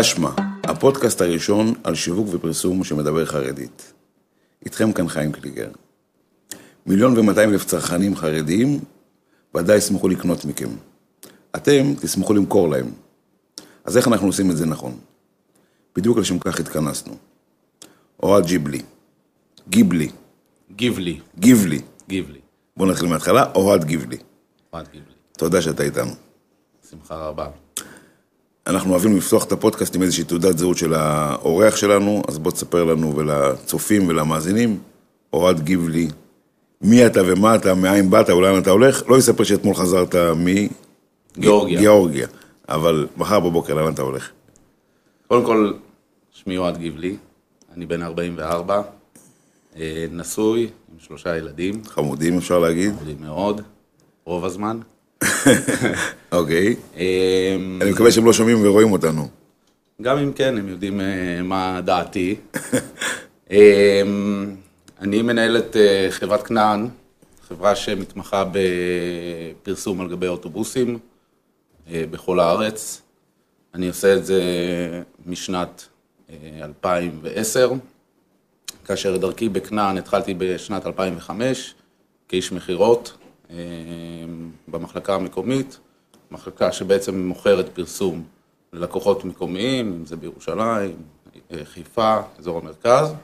תשמע, הפודקאסט הראשון על שיווק ופרסום שמדבר חרדית. איתכם כאן חיים קליגר. מיליון ומאתיים אלף צרכנים חרדיים ודאי ישמחו לקנות מכם. אתם תשמחו למכור להם. אז איך אנחנו עושים את זה נכון? בדיוק לשם כך התכנסנו. אוהד ג'יבלי. גיבלי. גיבלי. גיבלי. גיבלי. בואו נתחיל מההתחלה, אוהד גיבלי. אוהד גיבלי. תודה שאתה איתנו. שמחה רבה. אנחנו אוהבים לפתוח את הפודקאסט עם איזושהי תעודת זהות של האורח שלנו, אז בוא תספר לנו ולצופים ולמאזינים, אוהד גיבלי, מי אתה ומה אתה, מאין באת ולאן אתה הולך, לא יספר שאתמול חזרת מ... גיאורגיה. אבל מחר בבוקר, לאן אתה הולך? קודם כל, שמי אוהד גיבלי, אני בן 44, אה, נשוי עם שלושה ילדים, חמודים אפשר להגיד. גדולים מאוד, רוב הזמן. אוקיי. אה, אני מקווה שהם לא שומעים ורואים אותנו. גם אם כן, הם יודעים אה, מה דעתי. אה, אני מנהל את אה, חברת כנען, חברה שמתמחה בפרסום על גבי אוטובוסים אה, בכל הארץ. אני עושה את זה משנת אה, 2010, כאשר דרכי בכנען התחלתי בשנת 2005 כאיש מכירות במחלקה המקומית, מחלקה שבעצם מוכרת פרסום ללקוחות מקומיים, אם זה בירושלים, אה, חיפה, אזור המרכז.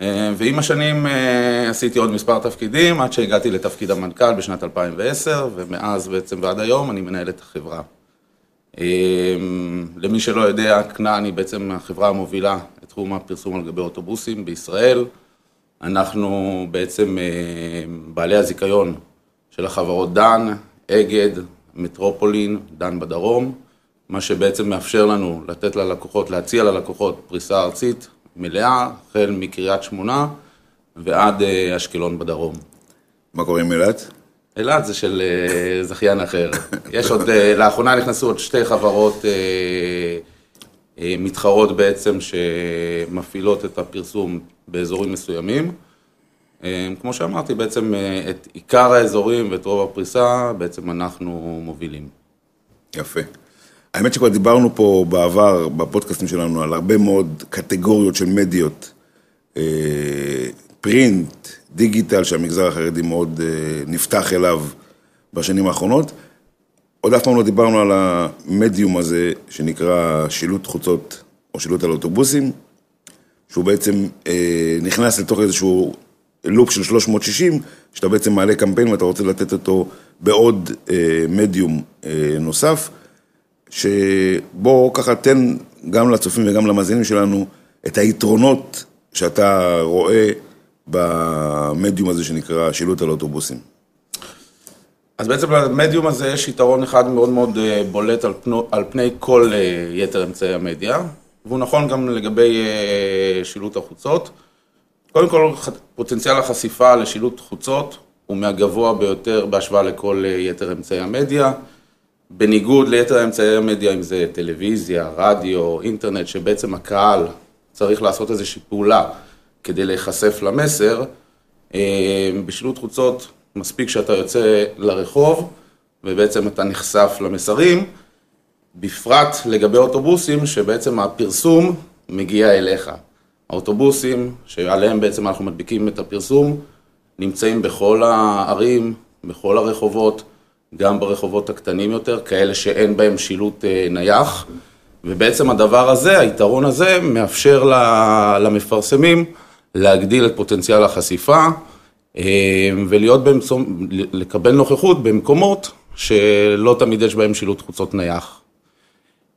אה, ועם השנים אה, עשיתי עוד מספר תפקידים, עד שהגעתי לתפקיד המנכ"ל בשנת 2010, ומאז בעצם ועד היום אני מנהל את החברה. אה, למי שלא יודע, כנען היא בעצם החברה המובילה את תחום הפרסום על גבי אוטובוסים בישראל. אנחנו בעצם אה, בעלי הזיכיון של החברות דן, אגד, מטרופולין, דן בדרום, מה שבעצם מאפשר לנו לתת ללקוחות, להציע ללקוחות פריסה ארצית מלאה, החל מקריית שמונה ועד אה, אשקלון בדרום. מה קורה עם אילת? אילת זה של אה, זכיין אחר. יש עוד, אה, לאחרונה נכנסו עוד שתי חברות מתחרות בעצם שמפעילות את הפרסום באזורים מסוימים. אה, כמו שאמרתי, בעצם אה, את עיקר האזורים ואת רוב הפריסה בעצם אנחנו מובילים. יפה. האמת שכבר דיברנו פה בעבר, בפודקאסטים שלנו, על הרבה מאוד קטגוריות של מדיות, אה, פרינט, דיגיטל, שהמגזר החרדי מאוד אה, נפתח אליו בשנים האחרונות. עוד אף פעם לא דיברנו על המדיום הזה, שנקרא שילוט חוצות או שילוט על אוטובוסים, שהוא בעצם אה, נכנס לתוך איזשהו לופ של 360, שאתה בעצם מעלה קמפיין ואתה רוצה לתת אותו בעוד אה, מדיום אה, נוסף. שבוא ככה תן גם לצופים וגם למאזינים שלנו את היתרונות שאתה רואה במדיום הזה שנקרא שילוט על אוטובוסים. אז בעצם למדיום הזה יש יתרון אחד מאוד מאוד אה, בולט על, פנו, על פני כל אה, יתר אמצעי המדיה, והוא נכון גם לגבי אה, שילוט החוצות. קודם כל, פוטנציאל החשיפה לשילוט חוצות הוא מהגבוה ביותר בהשוואה לכל אה, יתר אמצעי המדיה. בניגוד ליתר אמצעי המדיה, אם זה טלוויזיה, רדיו, אינטרנט, שבעצם הקהל צריך לעשות איזושהי פעולה כדי להיחשף למסר, אה, בשילוט חוצות מספיק שאתה יוצא לרחוב ובעצם אתה נחשף למסרים, בפרט לגבי אוטובוסים, שבעצם הפרסום מגיע אליך. האוטובוסים, שעליהם בעצם אנחנו מדביקים את הפרסום, נמצאים בכל הערים, בכל הרחובות, גם ברחובות הקטנים יותר, כאלה שאין בהם שילוט אה, נייח, ובעצם הדבר הזה, היתרון הזה, מאפשר למפרסמים להגדיל את פוטנציאל החשיפה אה, ולהיות באמצע, לקבל נוכחות במקומות שלא תמיד יש בהם שילוט חוצות נייח.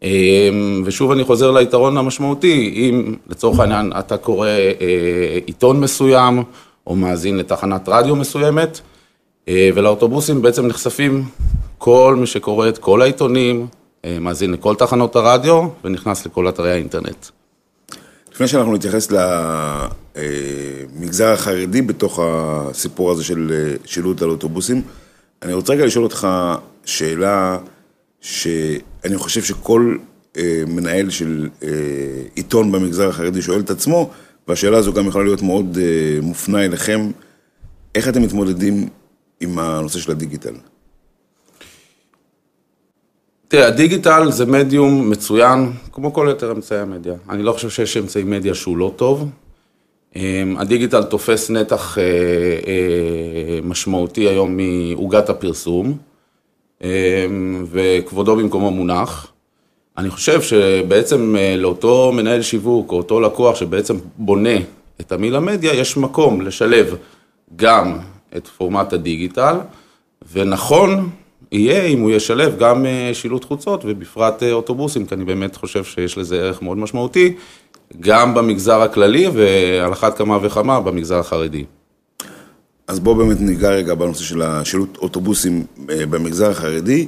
אה, ושוב אני חוזר ליתרון המשמעותי, אם לצורך העניין אתה קורא אה, עיתון מסוים או מאזין לתחנת רדיו מסוימת, אה, ולאוטובוסים בעצם נחשפים כל מי שקורא את כל העיתונים, אה, מאזין לכל תחנות הרדיו ונכנס לכל אתרי האינטרנט. לפני שאנחנו נתייחס למגזר החרדי בתוך הסיפור הזה של שילוט על אוטובוסים, אני רוצה רגע לשאול אותך שאלה שאני חושב שכל אה, מנהל של אה, עיתון במגזר החרדי שואל את עצמו, והשאלה הזו גם יכולה להיות מאוד אה, מופנה אליכם. איך אתם מתמודדים עם הנושא של הדיגיטל? תראה, הדיגיטל זה מדיום מצוין, כמו כל יתר אמצעי המדיה. אני לא חושב שיש אמצעי מדיה שהוא לא טוב. אמ, הדיגיטל תופס נתח אה, אה, משמעותי היום מעוגת הפרסום, וכבודו במקומו מונח. אני חושב שבעצם אה, לאותו מנהל שיווק, או אותו לקוח שבעצם בונה את המילה מדיה, יש מקום לשלב גם את פורמט הדיגיטל, ונכון יהיה אם הוא ישלב גם שילוט חוצות, ובפרט אוטובוסים, כי אני באמת חושב שיש לזה ערך מאוד משמעותי, גם במגזר הכללי ועל אחת כמה וכמה במגזר החרדי. אז בואו באמת ניגע רגע בנושא של השילוט אוטובוסים אה, במגזר החרדי.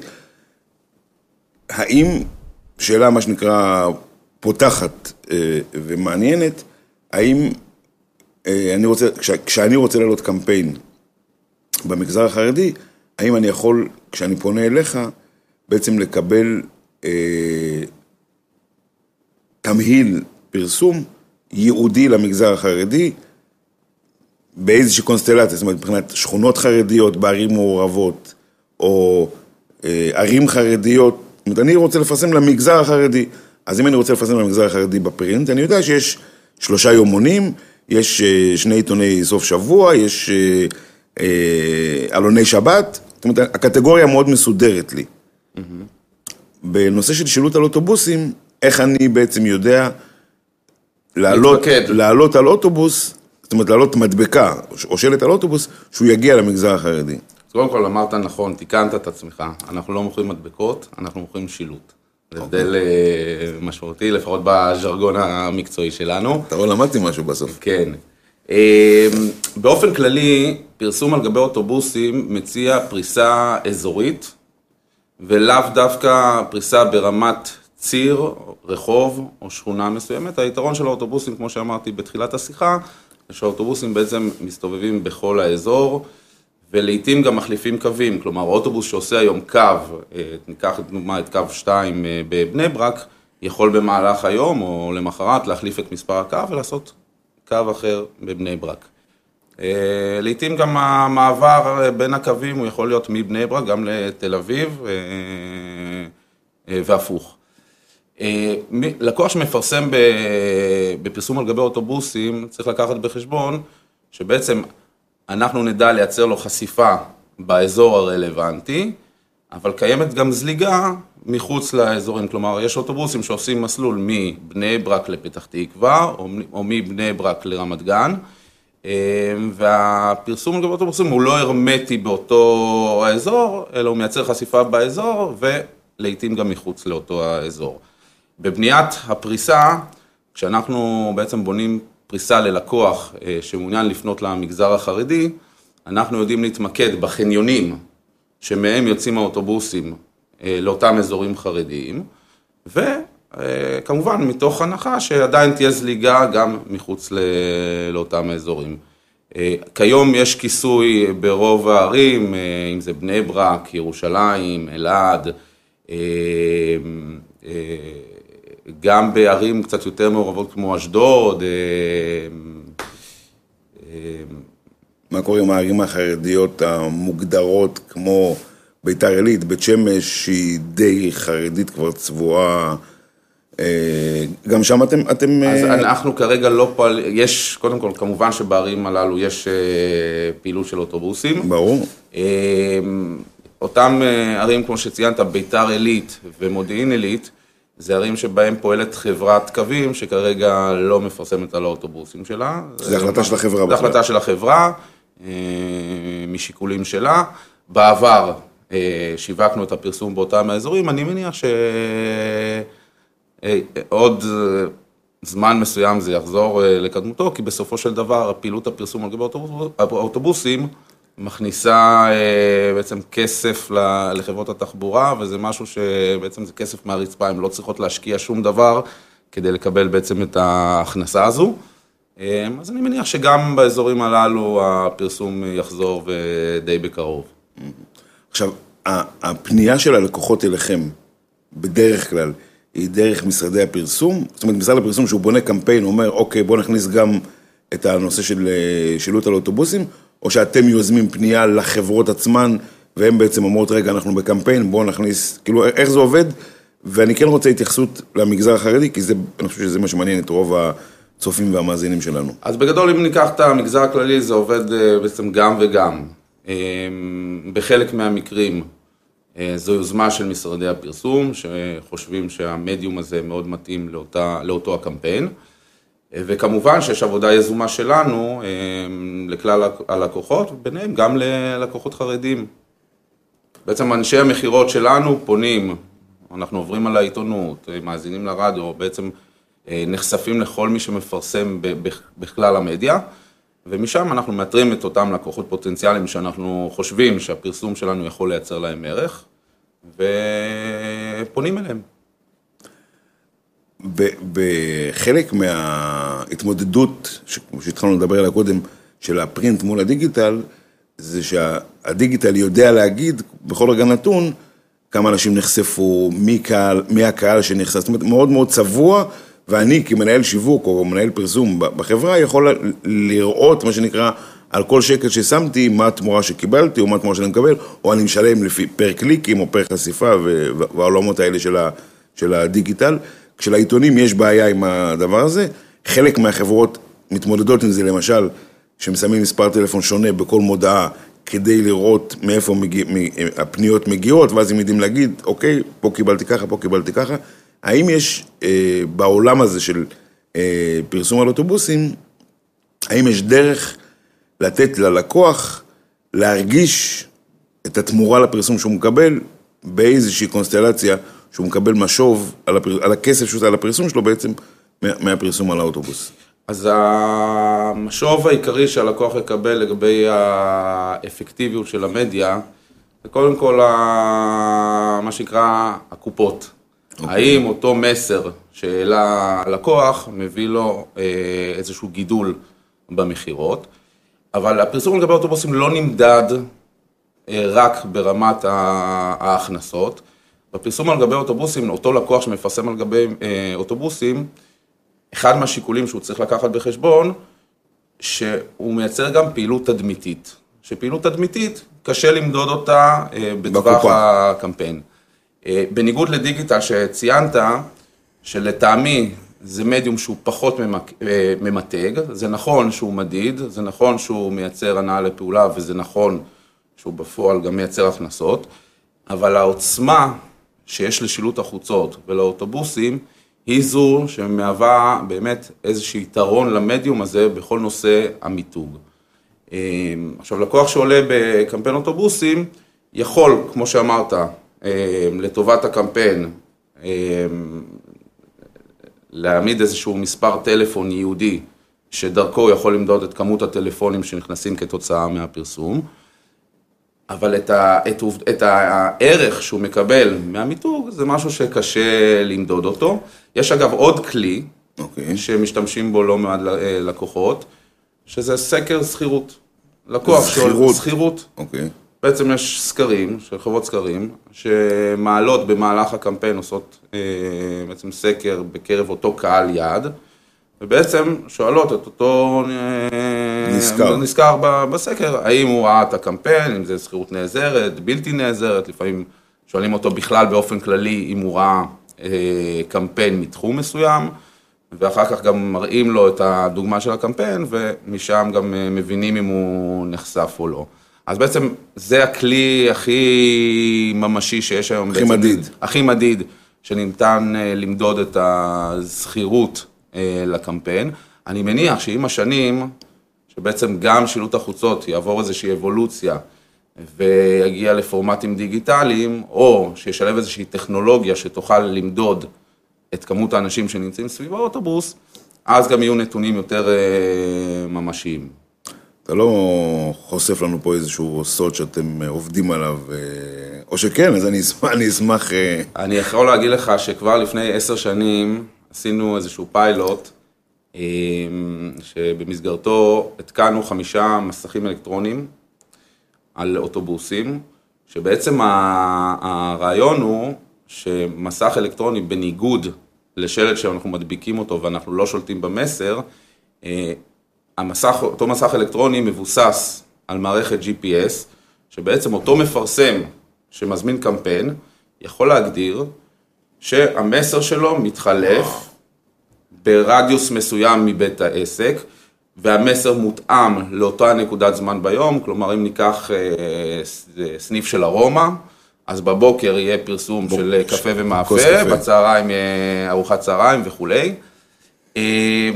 האם, שאלה מה שנקרא פותחת אה, ומעניינת, האם אה, אני רוצה, כש, כשאני רוצה לעלות קמפיין במגזר החרדי, האם אני יכול, כשאני פונה אליך, בעצם לקבל אה, תמהיל פרסום ייעודי למגזר החרדי, באיזושהי קונסטלציה, זאת אומרת, מבחינת שכונות חרדיות בערים מעורבות, או אה, ערים חרדיות, זאת אומרת, אני רוצה לפרסם למגזר החרדי. אז אם אני רוצה לפרסם למגזר החרדי בפרינט, אני יודע שיש שלושה יומונים, יש אה, שני עיתוני סוף שבוע, יש אה, אה, עלוני שבת, זאת אומרת, הקטגוריה מאוד מסודרת לי. Mm-hmm. בנושא של שילוט על אוטובוסים, איך אני בעצם יודע לעלות, לעלות על אוטובוס, זאת אומרת לעלות מדבקה או שלט על אוטובוס, שהוא יגיע למגזר החרדי. אז קודם כל אמרת נכון, תיקנת את עצמך, אנחנו לא מוכרים מדבקות, אנחנו מוכרים שילוט. זה אוקיי. הבדל אה, משמעותי, לפחות בז'רגון המקצועי שלנו. אתה רואה, למדתי משהו בסוף. כן. אה, באופן כללי, פרסום על גבי אוטובוסים מציע פריסה אזורית, ולאו דווקא פריסה ברמת ציר, רחוב או שכונה מסוימת. היתרון של האוטובוסים, כמו שאמרתי בתחילת השיחה, שהאוטובוסים בעצם מסתובבים בכל האזור, ולעיתים גם מחליפים קווים. כלומר, אוטובוס שעושה היום קו, אה, ניקח לדוגמה את קו 2 אה, בבני ברק, יכול במהלך היום או למחרת להחליף את מספר הקו ולעשות קו אחר בבני ברק. אה, לעיתים גם המעבר בין הקווים הוא יכול להיות מבני ברק גם לתל אביב והפוך. אה, לקוח שמפרסם בפרסום על גבי אוטובוסים, צריך לקחת בחשבון שבעצם אנחנו נדע לייצר לו חשיפה באזור הרלוונטי, אבל קיימת גם זליגה מחוץ לאזורים, כלומר יש אוטובוסים שעושים מסלול מבני ברק לפתח תקווה, או מבני ברק לרמת גן, אה, והפרסום על גבי אוטובוסים הוא לא הרמטי באותו האזור, אלא הוא מייצר חשיפה באזור, ולעיתים גם מחוץ לאותו האזור. בבניית הפריסה, כשאנחנו בעצם בונים פריסה ללקוח אה, שמעוניין לפנות למגזר החרדי, אנחנו יודעים להתמקד בחניונים שמהם יוצאים האוטובוסים אה, לאותם אזורים חרדיים, וכמובן מתוך הנחה שעדיין תהיה זליגה גם מחוץ לאותם האזורים. אה, כיום יש כיסוי ברוב הערים, אם זה בני ברק, ירושלים, אלעד, גם בערים קצת יותר מעורבות כמו אשדוד. אה, אה, מה קורה עם הערים החרדיות המוגדרות כמו ביתר עילית, בית שמש, שהיא די חרדית כבר צבועה? אה, גם שם אתם... אתם אז אנחנו כרגע לא פועל... יש, קודם כל, כמובן שבערים הללו יש פעילות של אוטובוסים. ברור. אותם ערים, כמו שציינת, ביתר עילית ומודיעין עילית, זה ערים שבהם פועלת חברת קווים, שכרגע לא מפרסמת על האוטובוסים שלה. זה החלטה של החברה. זה החלטה של החברה, אה, משיקולים שלה. בעבר אה, שיווקנו את הפרסום באותם האזורים, אני מניח שעוד אה, זמן מסוים זה יחזור לקדמותו, כי בסופו של דבר פעילות הפרסום על גבי האוטובוסים, מכניסה אה, בעצם כסף לחברות התחבורה, וזה משהו שבעצם זה כסף מהרצפה, הן לא צריכות להשקיע שום דבר כדי לקבל בעצם את ההכנסה הזו. אה, אז אני מניח שגם באזורים הללו הפרסום יחזור ודי בקרוב. עכשיו, הפנייה של הלקוחות אליכם, בדרך כלל, היא דרך משרדי הפרסום? זאת אומרת, משרד הפרסום שהוא בונה קמפיין, אומר, אוקיי, בוא נכניס גם את הנושא של אה, שילוט על אוטובוסים, או שאתם יוזמים פנייה לחברות עצמן והן בעצם אומרות, רגע, אנחנו בקמפיין, בואו נכניס, כאילו, איך זה עובד? ואני כן רוצה התייחסות למגזר החרדי, כי זה, אני חושב שזה מה שמעניין את רוב הצופים והמאזינים שלנו. אז בגדול, אם ניקח את המגזר הכללי, זה עובד אה, בעצם גם וגם. אה, בחלק מהמקרים אה, זו יוזמה של משרדי הפרסום, שחושבים שהמדיום הזה מאוד מתאים לאותה, לאותו הקמפיין. וכמובן שיש עבודה יזומה שלנו לכלל הלקוחות, ביניהם גם ללקוחות חרדים. בעצם אנשי המכירות שלנו פונים, אנחנו עוברים על העיתונות, מאזינים לרדיו, בעצם אה, נחשפים לכל מי שמפרסם בכלל המדיה, ומשם אנחנו מאתרים את אותם לקוחות פוטנציאליים שאנחנו חושבים שהפרסום שלנו יכול לייצר להם ערך, ופונים אליהם. בחלק מההתמודדות, כמו שהתחלנו לדבר עליה קודם, של הפרינט מול הדיגיטל, זה שהדיגיטל יודע להגיד בכל רגע נתון כמה אנשים נחשפו, מי, קהל, מי הקהל שנחשף, זאת אומרת, מאוד מאוד צבוע, ואני כמנהל שיווק או מנהל פרסום בחברה יכול לראות, מה שנקרא, על כל שקל ששמתי, מה התמורה שקיבלתי, או מה התמורה שאני מקבל, או אני משלם לפי פר קליקים או פר חשיפה, והעולמות האלה של, ה, של הדיגיטל. כשלעיתונים יש בעיה עם הדבר הזה, חלק מהחברות מתמודדות עם זה, למשל, שמסיימים מספר טלפון שונה בכל מודעה, כדי לראות מאיפה מגיע, הפניות מגיעות, ואז הם יודעים להגיד, אוקיי, פה קיבלתי ככה, פה קיבלתי ככה. האם יש אה, בעולם הזה של אה, פרסום על אוטובוסים, האם יש דרך לתת ללקוח להרגיש את התמורה לפרסום שהוא מקבל באיזושהי קונסטלציה שהוא מקבל משוב על, הפר... על הכסף שהוא על הפרסום שלו בעצם מהפרסום על האוטובוס? אז המשוב העיקרי שהלקוח יקבל לגבי האפקטיביות של המדיה, זה קודם כל מה שנקרא הקופות. Okay. אוקיי. האם אותו מסר שהעלה הלקוח מביא לו אה, איזשהו גידול במכירות, אבל הפרסום לגבי אוטובוסים לא נמדד אה, רק ברמת ההכנסות. בפרסום על גבי אוטובוסים, אותו לקוח שמפרסם על גבי אה, אוטובוסים, אחד מהשיקולים שהוא צריך לקחת בחשבון, שהוא מייצר גם פעילות תדמיתית. שפעילות תדמיתית, קשה למדוד אותה אה, בטווח הקמפיין. אה, בניגוד לדיגיטל שציינת, שלטעמי זה מדיום שהוא פחות אה, ממתג, זה נכון שהוא מדיד, זה נכון שהוא מייצר הנאה לפעולה וזה נכון שהוא בפועל גם מייצר הכנסות, אבל העוצמה שיש לשילוט החוצות ולאוטובוסים, היא זו שמהווה באמת איזשהו יתרון למדיום הזה בכל נושא המיתוג. אה, עכשיו, לקוח שעולה בקמפיין אוטובוסים, יכול, כמו שאמרת, אה, לטובת הקמפיין, אה, להעמיד איזשהו מספר טלפון ייעודי, שדרכו הוא יכול למדוד את כמות הטלפונים שנכנסים כתוצאה מהפרסום. אבל את, ה, את, את הערך שהוא מקבל מהמיתוג זה משהו שקשה למדוד אותו. יש אגב עוד כלי, okay. אוקיי. שמשתמשים בו לא מעט אה, לקוחות, שזה סקר שכירות. לקוח שכירות. שכירות. אוקיי. Okay. בעצם יש סקרים, של חברות סקרים, שמעלות במהלך הקמפיין, עושות אה, בעצם סקר בקרב אותו קהל יעד. ובעצם שואלות את אותו אה, נזכר, נזכר בסקר, האם הוא ראה את הקמפיין, אם זה שכירות נעזרת, בלתי נעזרת, לפעמים שואלים אותו בכלל באופן כללי אם הוא ראה אה, קמפיין מתחום מסוים, ואחר כך גם מראים לו את הדוגמה של הקמפיין, ומשם גם אה, מבינים אם הוא נחשף או לא. אז בעצם זה הכלי הכי ממשי שיש היום. הכי בעצם, מדיד. הכי מדיד, שניתן למדוד את הזכירות. אה, לקמפיין. אני מניח שעם השנים, שבעצם גם שילוט החוצות יעבור איזושהי אבולוציה ויגיע לפורמטים דיגיטליים, או שישלב איזושהי טכנולוגיה שתוכל למדוד את כמות האנשים שנמצאים סביב האוטובוס, אז גם יהיו נתונים יותר אה, ממשיים. אתה לא חושף לנו פה איזשהו סוד שאתם עובדים עליו, אה, או שכן, אז אני אשמח... אני, אשמח... אני יכול להגיד לך שכבר לפני עשר שנים, עשינו איזשהו פיילוט, אה, שבמסגרתו התקנו חמישה מסכים אלקטרוניים על אוטובוסים, שבעצם הרעיון הוא שמסך אלקטרוני בניגוד לשלט שאנחנו מדביקים אותו ואנחנו לא שולטים במסר, אה, המסך, אותו מסך אלקטרוני מבוסס על מערכת GPS, שבעצם אותו מפרסם שמזמין קמפיין, יכול להגדיר שהמסר שלו מתחלף ברדיוס מסוים מבית העסק, והמסר מותאם לאותה נקודת זמן ביום, כלומר אם ניקח אה, סניף של ארומה, אז בבוקר יהיה פרסום בוק, של קפה ומאפה, בצהריים יהיה ארוחת צהריים וכולי. אה,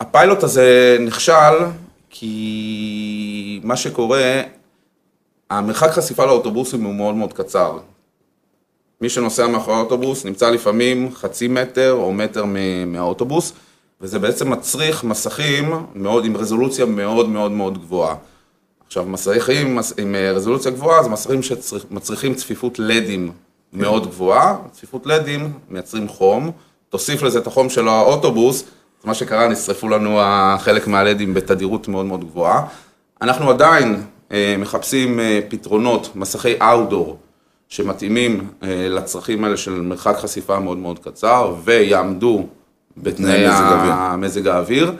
הפיילוט הזה נכשל כי מה שקורה, המרחק חשיפה לאוטובוסים הוא מאוד מאוד קצר. מי שנוסע מאחורי האוטובוס נמצא לפעמים חצי מטר או מטר מהאוטובוס, וזה בעצם מצריך מסכים מאוד, עם רזולוציה מאוד מאוד מאוד גבוהה. עכשיו, מסכים עם רזולוציה גבוהה זה מסכים שמצריכים צפיפות לדים מאוד גבוהה, צפיפות לדים מייצרים חום, תוסיף לזה את החום של האוטובוס, מה שקרה, נשרפו לנו חלק מהלדים בתדירות מאוד מאוד גבוהה. אנחנו עדיין אה, מחפשים אה, פתרונות, מסכי אאוטדור, שמתאימים אה, לצרכים האלה של מרחק חשיפה מאוד מאוד קצר, ויעמדו בתנאי מזג האוויר.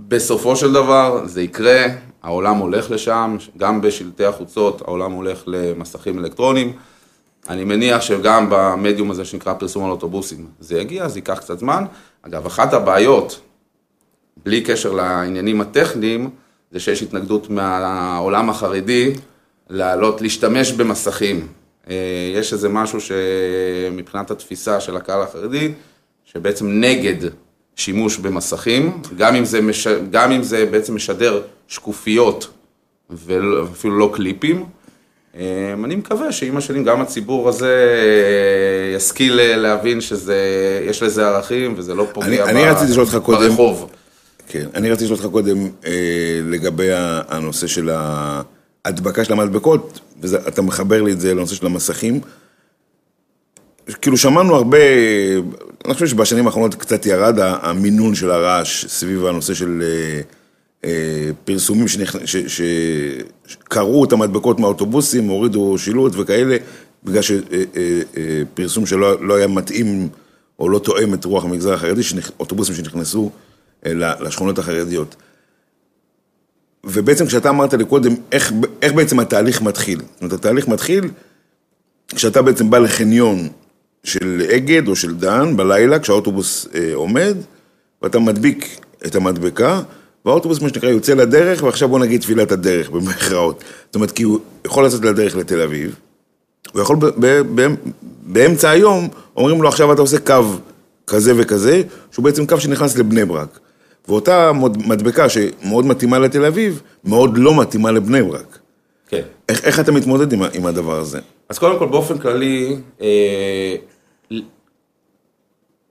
בסופו של דבר זה יקרה, העולם הולך לשם, גם בשלטי החוצות העולם הולך למסכים אלקטרוניים. אני מניח שגם במדיום הזה שנקרא פרסום על אוטובוסים זה יגיע, זה ייקח קצת זמן. אגב, אחת הבעיות, בלי קשר לעניינים הטכניים, זה שיש התנגדות מהעולם החרדי לעלות, להשתמש במסכים. אה, יש איזה משהו שמבחינת התפיסה של הקהל החרדי, שבעצם נגד שימוש במסכים, גם אם זה, מש... גם אם זה בעצם משדר שקופיות ואפילו לא קליפים. אה, אני מקווה שעם השנים גם הציבור הזה אה, ישכיל להבין שיש לזה ערכים וזה לא פוגע אני, ב... אני רציתי לשאול אותך קודם, ברחוב. כן, אני רציתי לשאול אותך קודם אה, לגבי הנושא של ההדבקה של המדבקות, ואתה מחבר לי את זה לנושא של המסכים. כאילו שמענו הרבה, אני חושב שבשנים האחרונות קצת ירד המינון של הרעש סביב הנושא של אה, אה, פרסומים שקרעו את המדבקות מהאוטובוסים, הורידו שילוט וכאלה, בגלל שפרסום אה, שלא לא היה מתאים או לא תואם את רוח המגזר החרדי, אוטובוסים שנכנסו לשכונות החרדיות. ובעצם כשאתה אמרת לי קודם, איך, איך בעצם התהליך מתחיל? זאת אומרת, התהליך מתחיל כשאתה בעצם בא לחניון של אגד או של דן בלילה, כשהאוטובוס אה, עומד, ואתה מדביק את המדבקה, והאוטובוס, מה שנקרא, יוצא לדרך, ועכשיו בוא נגיד תפילת הדרך, במכרעות. זאת אומרת, כי הוא יכול לצאת לדרך לתל אביב, הוא יכול באמצע היום, אומרים לו, עכשיו אתה עושה קו כזה וכזה, שהוא בעצם קו שנכנס לבני ברק. ואותה מדבקה שמאוד מתאימה לתל אביב, מאוד לא מתאימה לבני ברק. כן. איך, איך אתה מתמודד עם, עם הדבר הזה? אז קודם כל, באופן כללי, אה,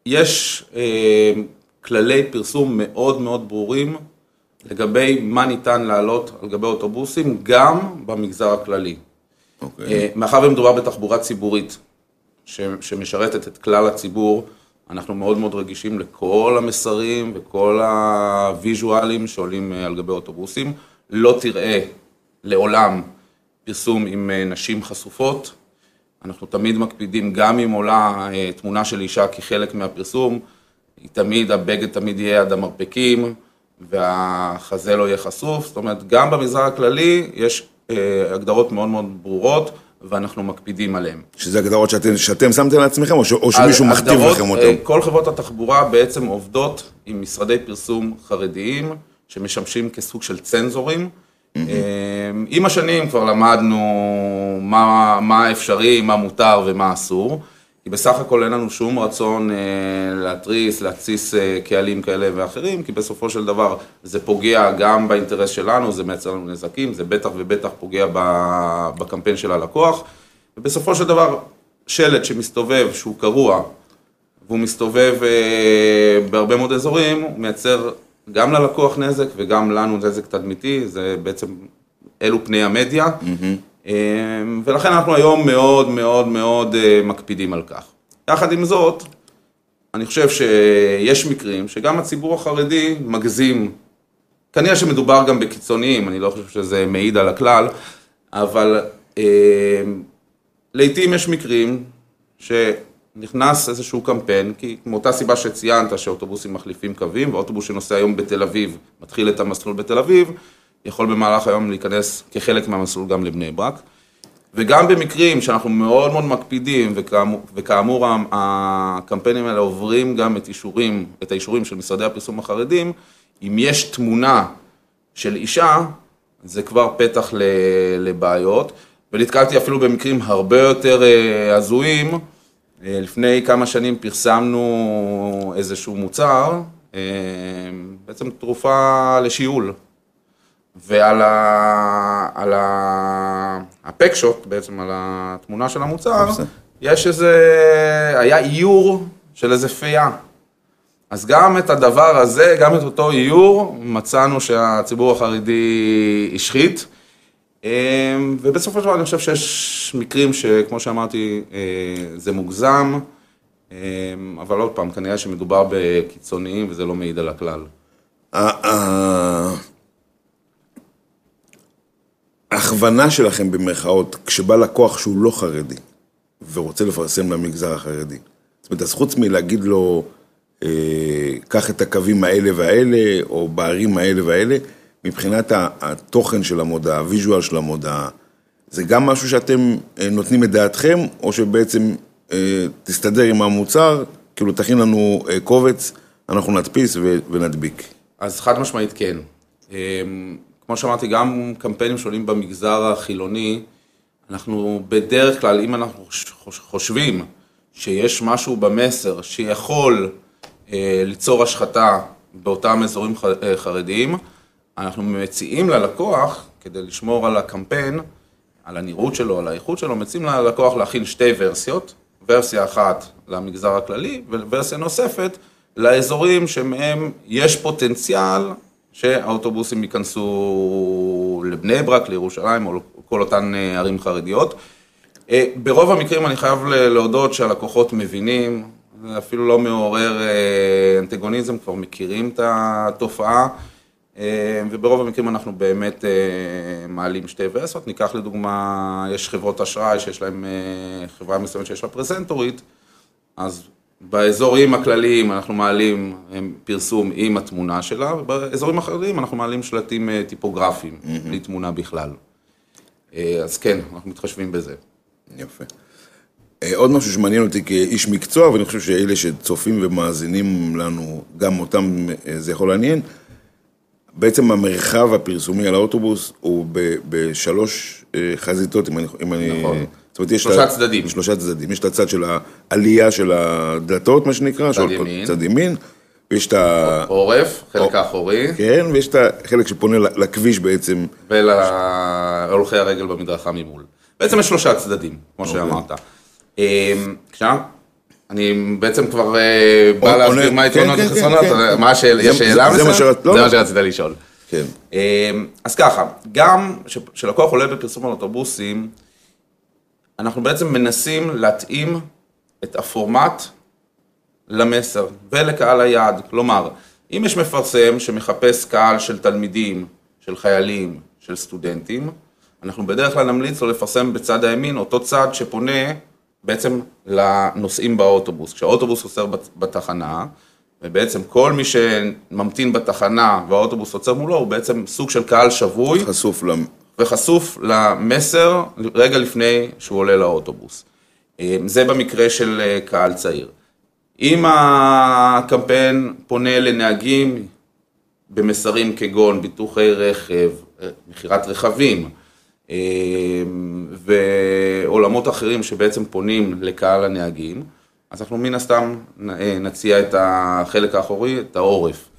יש אה, כללי פרסום מאוד מאוד ברורים לגבי מה ניתן לעלות על גבי אוטובוסים, גם במגזר הכללי. אוקיי. אה, מאחר ומדובר בתחבורה ציבורית שמשרתת את כלל הציבור, אנחנו מאוד מאוד רגישים לכל המסרים וכל הוויז'ואלים שעולים אה, על גבי אוטובוסים. לא תראה לעולם פרסום עם אה, נשים חשופות. אנחנו תמיד מקפידים, גם אם עולה תמונה של אישה כחלק מהפרסום, היא תמיד, הבגד תמיד יהיה עד המרפקים. והחזה לא יהיה חשוף, זאת אומרת, גם במגזר הכללי יש אה, הגדרות מאוד מאוד ברורות. ואנחנו מקפידים עליהן. שזה הגדרות שאתם, שאתם שמתם לעצמכם, או, ש, או שמישהו מכתיב לכם אותן? אה, כל חברות התחבורה בעצם עובדות עם משרדי פרסום חרדיים, שמשמשים כסוג של צנזורים. Mm-hmm. עם השנים כבר למדנו מה, מה אפשרי, מה מותר ומה אסור. כי בסך הכל אין לנו שום רצון אה, להתריס, להתסיס אה, קהלים כאלה ואחרים, כי בסופו של דבר זה פוגע גם באינטרס שלנו, זה מייצר לנו נזקים, זה בטח ובטח פוגע בקמפיין של הלקוח, ובסופו של דבר שלט שמסתובב, שהוא קרוע, והוא מסתובב אה, בהרבה מאוד אזורים, הוא מייצר גם ללקוח נזק וגם לנו נזק תדמיתי, זה בעצם, אלו פני המדיה. Mm-hmm. אמ, ולכן אנחנו היום מאוד מאוד מאוד אה, מקפידים על כך. יחד עם זאת, אני חושב שיש מקרים שגם הציבור החרדי מגזים, כנראה שמדובר גם בקיצוניים, אני לא חושב שזה מעיד על הכלל, אבל אה, לעיתים יש מקרים שנכנס איזשהו קמפיין, כי מאותה סיבה שציינת שאוטובוסים מחליפים קווים, ואוטובוס שנוסע היום בתל אביב מתחיל את המסלול בתל אביב, יכול במהלך היום להיכנס כחלק מהמסלול גם לבני ברק. וגם במקרים שאנחנו מאוד מאוד מקפידים, וכאמור, וכאמור הקמפיינים האלה עוברים גם את אישורים, את האישורים של משרדי הפרסום החרדים, אם יש תמונה של אישה, זה כבר פתח לבעיות, ונתקלתי אפילו במקרים הרבה יותר אה, הזויים. אה, לפני כמה שנים פרסמנו איזשהו מוצר, אה, בעצם תרופה לשיעול. ועל ה... על ה... הפקשוט, בעצם על התמונה של המוצר, יש איזה... היה איור של איזה פייה. אז גם את הדבר הזה, גם את אותו איור, מצאנו שהציבור החרדי השחית. ובסופו של דבר אני חושב שיש מקרים שכמו שאמרתי, זה מוגזם, אבל עוד פעם, כנראה שמדובר בקיצוניים וזה לא מעיד על הכלל. ההכוונה שלכם במרכאות, כשבא לקוח שהוא לא חרדי ורוצה לפרסם למגזר החרדי, זאת אומרת, אז חוץ מלהגיד לו, אה, קח את הקווים האלה והאלה, או בערים האלה והאלה, מבחינת התוכן של המודעה, הוויז'ואל של המודעה, זה גם משהו שאתם אה, נותנים את דעתכם, או שבעצם אה, תסתדר עם המוצר, כאילו תכין לנו קובץ, אנחנו נדפיס ונדביק. אז חד משמעית כן. כמו שאמרתי, גם קמפיינים שעולים במגזר החילוני, אנחנו בדרך כלל, אם אנחנו חושבים שיש משהו במסר שיכול אה, ליצור השחתה באותם אזורים אה, חרדיים, אנחנו מציעים ללקוח, כדי לשמור על הקמפיין, על הנראות שלו, על האיכות שלו, מציעים ללקוח להכין שתי ורסיות, ורסיה אחת למגזר הכללי וורסיה נוספת לאזורים שמהם יש פוטנציאל שהאוטובוסים ייכנסו לבני ברק, לירושלים או כל אותן אה, ערים חרדיות. אה, ברוב המקרים אני חייב להודות שהלקוחות מבינים, זה אפילו לא מעורר אה, אנטגוניזם, כבר מכירים את התופעה, וברוב המקרים אנחנו באמת מעלים שתי וסות. ניקח לדוגמה, יש חברות אשראי שיש להן, חברה מסוימת שיש לה פרזנטורית, אז באזורים הכלליים אנחנו מעלים פרסום עם התמונה שלה, ובאזורים אחרים אנחנו מעלים שלטים אה, טיפוגרפיים, mm-hmm. בלי תמונה בכלל. אה, אז כן, אנחנו מתחשבים בזה. יפה. אה, עוד משהו שמעניין אותי כאיש מקצוע, ואני חושב שאלה שצופים ומאזינים לנו, גם אותם זה יכול לעניין, בעצם המרחב הפרסומי על האוטובוס הוא בשלוש חזיתות, אם אני... נכון. זאת אומרת, יש... שלושה צדדים. שלושה צדדים. יש את הצד של העלייה של הדלתות, מה שנקרא. צד ימין. צד ימין. ויש את ה... עורף, חלק האחורי. כן, ויש את החלק שפונה לכביש בעצם. ולהולכי הרגל במדרכה ממול. בעצם יש שלושה צדדים, כמו אוקיי. שאמרת. אמ, אני בעצם כבר אה, בא להסביר מה היתרונות כן, כן, וחסרונות, כן, מה השאלה, יש שאלה מסוימת? לא. זה מה שרצית לשאול. כן. אמ, אז ככה, גם כשלקוח עולה בפרסום על אוטובוסים, אנחנו בעצם מנסים להתאים את הפורמט למסר ולקהל היעד. כלומר, אם יש מפרסם שמחפש קהל של תלמידים, של חיילים, של סטודנטים, אנחנו בדרך כלל נמליץ לו לפרסם בצד הימין אותו צד שפונה בעצם לנוסעים באוטובוס. כשהאוטובוס עוצר בתחנה, ובעצם כל מי שממתין בתחנה והאוטובוס עוצר מולו, הוא בעצם סוג של קהל שבוי. חשוף וחשוף למסר רגע לפני שהוא עולה לאוטובוס. אה, זה במקרה של אה, קהל צעיר. אם הקמפיין פונה לנהגים במסרים כגון ביטוחי רכב, אה, מכירת רכבים ועולמות אחרים שבעצם פונים לקהל הנהגים, אז אנחנו מן הסתם נציע את החלק האחורי, את העורף.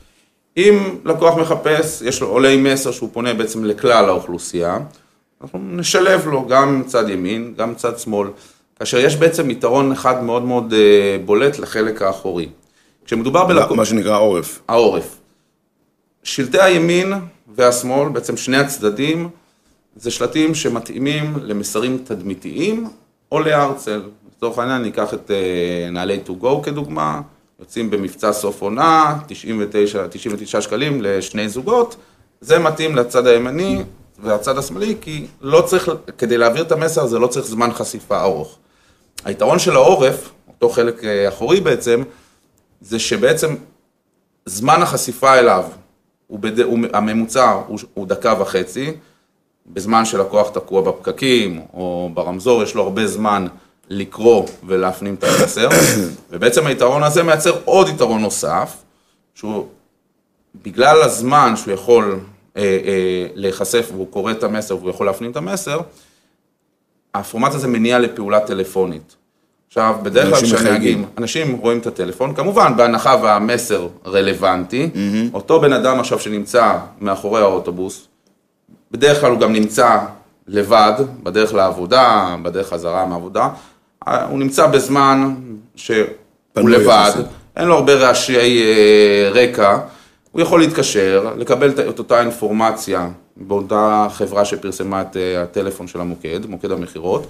אם לקוח מחפש, יש לו עולה עם מסר שהוא פונה בעצם לכלל האוכלוסייה, אנחנו נשלב לו גם צד ימין, גם צד שמאל, כאשר יש בעצם יתרון אחד מאוד מאוד אה, בולט לחלק האחורי. כשמדובר בלקוח... מה שנקרא העורף. העורף. שלטי הימין והשמאל, בעצם שני הצדדים, זה שלטים שמתאימים למסרים תדמיתיים או להרצל. לצורך העניין ניקח את אה, נעלי to go כדוגמה, יוצאים במבצע סוף עונה, 99, 99 שקלים לשני זוגות, זה מתאים לצד הימני והצד השמאלי, כי לא צריך, כדי להעביר את המסר הזה לא צריך זמן חשיפה ארוך. היתרון של העורף, אותו חלק אה, אחורי בעצם, זה שבעצם זמן החשיפה אליו הוא בד... הוא... הממוצע הוא... הוא דקה וחצי, בזמן שלקוח תקוע בפקקים או ברמזור, יש לו הרבה זמן לקרוא ולהפנים את המסר, ובעצם היתרון הזה מייצר עוד יתרון נוסף, שהוא בגלל הזמן שהוא יכול אה, אה, להיחשף והוא קורא את המסר והוא יכול להפנים את המסר, הפורמט הזה מניע לפעולה טלפונית. עכשיו, בדרך כלל כשנהגים. אנשים רואים את הטלפון, כמובן בהנחה והמסר רלוונטי, אותו בן אדם עכשיו שנמצא מאחורי האוטובוס, בדרך כלל הוא גם נמצא לבד, בדרך לעבודה, בדרך חזרה מהעבודה, הוא נמצא בזמן שהוא לבד, יחסית. אין לו הרבה רעשי אה, רקע, הוא יכול להתקשר, לקבל את- אותה אינפורמציה באותה חברה שפרסמה את אה, הטלפון של המוקד, מוקד המכירות,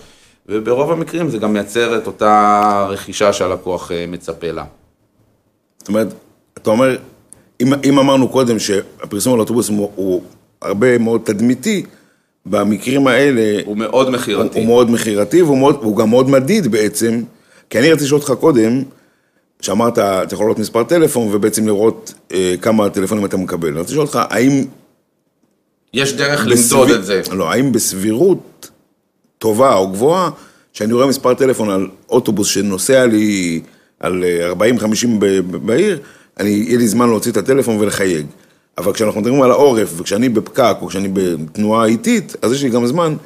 וברוב המקרים זה גם מייצר את אותה רכישה שהלקוח אה, מצפה לה. זאת אומרת, אתה אומר, אם, אם אמרנו קודם שהפרסום על אוטובוס הוא, הוא הרבה מאוד תדמיתי, במקרים האלה הוא מאוד הוא, מכירתי. הוא מאוד מכירתי והוא מאוד, והוא גם מאוד מדיד בעצם, כי אני רציתי לשאול אותך קודם, שאמרת, אתה יכול לראות מספר טלפון ובעצם לראות אה, כמה טלפונים אתה מקבל. אני רציתי לשאול אותך, האם... יש דרך למדוד את זה. לא, האם בסבירות טובה או גבוהה, שאני רואה מספר טלפון על אוטובוס שנוסע לי על אה, 40-50 ב- ב- בעיר, אני, יהיה לי זמן להוציא את הטלפון ולחייג. אבל כשאנחנו מדברים על העורף, וכשאני בפקק, או כשאני בתנועה איטית, אז יש לי גם זמן,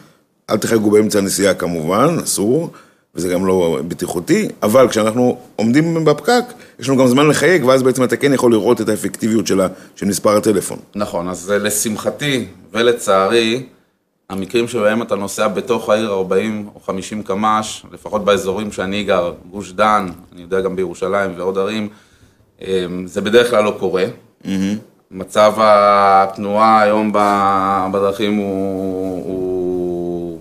אל תחייגו באמצע הנסיעה כמובן, אסור, וזה גם לא בטיחותי, אבל כשאנחנו עומדים בפקק, יש לנו גם זמן לחייג, ואז בעצם אתה כן יכול לראות את האפקטיביות של, ה- של מספר הטלפון. נכון, אז לשמחתי ולצערי, המקרים שבהם אתה נוסע בתוך העיר 40 או 50 קמ"ש, לפחות באזורים שאני גר, גוש דן, אני יודע גם בירושלים ועוד ערים, אה, זה בדרך כלל לא קורה. מצב התנועה היום בדרכים הוא, הוא,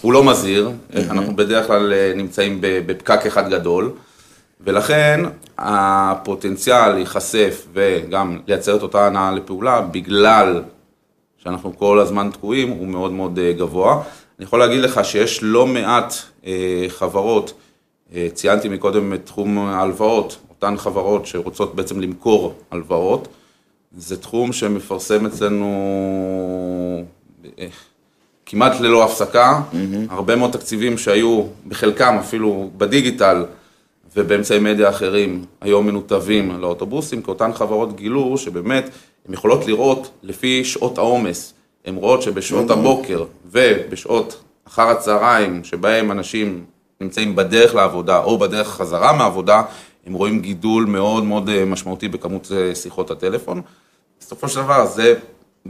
הוא לא מזהיר, אנחנו בדרך כלל אה, נמצאים בפקק אחד גדול, ולכן הפוטנציאל להיחשף וגם לייצר את אותה הנאה לפעולה, בגלל שאנחנו כל הזמן תקועים, הוא מאוד מאוד אה, גבוה. אני יכול להגיד לך שיש לא מעט אה, חברות, ציינתי מקודם את תחום ההלוואות, אותן חברות שרוצות בעצם למכור הלוואות, זה תחום שמפרסם אצלנו אה, כמעט ללא הפסקה, הרבה מאוד תקציבים שהיו בחלקם אפילו בדיגיטל ובאמצעי מדיה אחרים היום מנותבים לאוטובוסים, כי אותן חברות גילו שבאמת הן יכולות לראות לפי שעות העומס, הן רואות שבשעות הבוקר ובשעות אחר הצהריים, שבהם אנשים נמצאים בדרך לעבודה או בדרך חזרה מהעבודה, הם רואים גידול מאוד מאוד אה, משמעותי בכמות אה, שיחות הטלפון. בסופו של דבר זה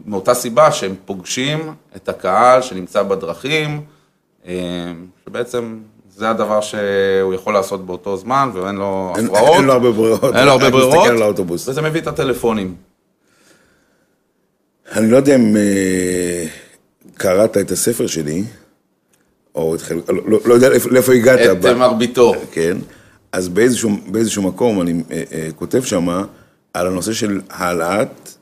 מאותה סיבה שהם פוגשים את הקהל שנמצא בדרכים, אה, שבעצם זה הדבר שהוא יכול לעשות באותו זמן ואין לו הפרעות. אין לו הרבה ברירות. אין לו הרבה ברירות, להסתכל על האוטובוס. וזה מביא את הטלפונים. אני לא יודע אם אה, קראת את הספר שלי, או את חלק, לא, לא, לא יודע לאיפה, הגעת. את ב- מרביתו. כן, אז באיזשהו, באיזשהו מקום אני אה, אה, כותב שמה על הנושא של העלאת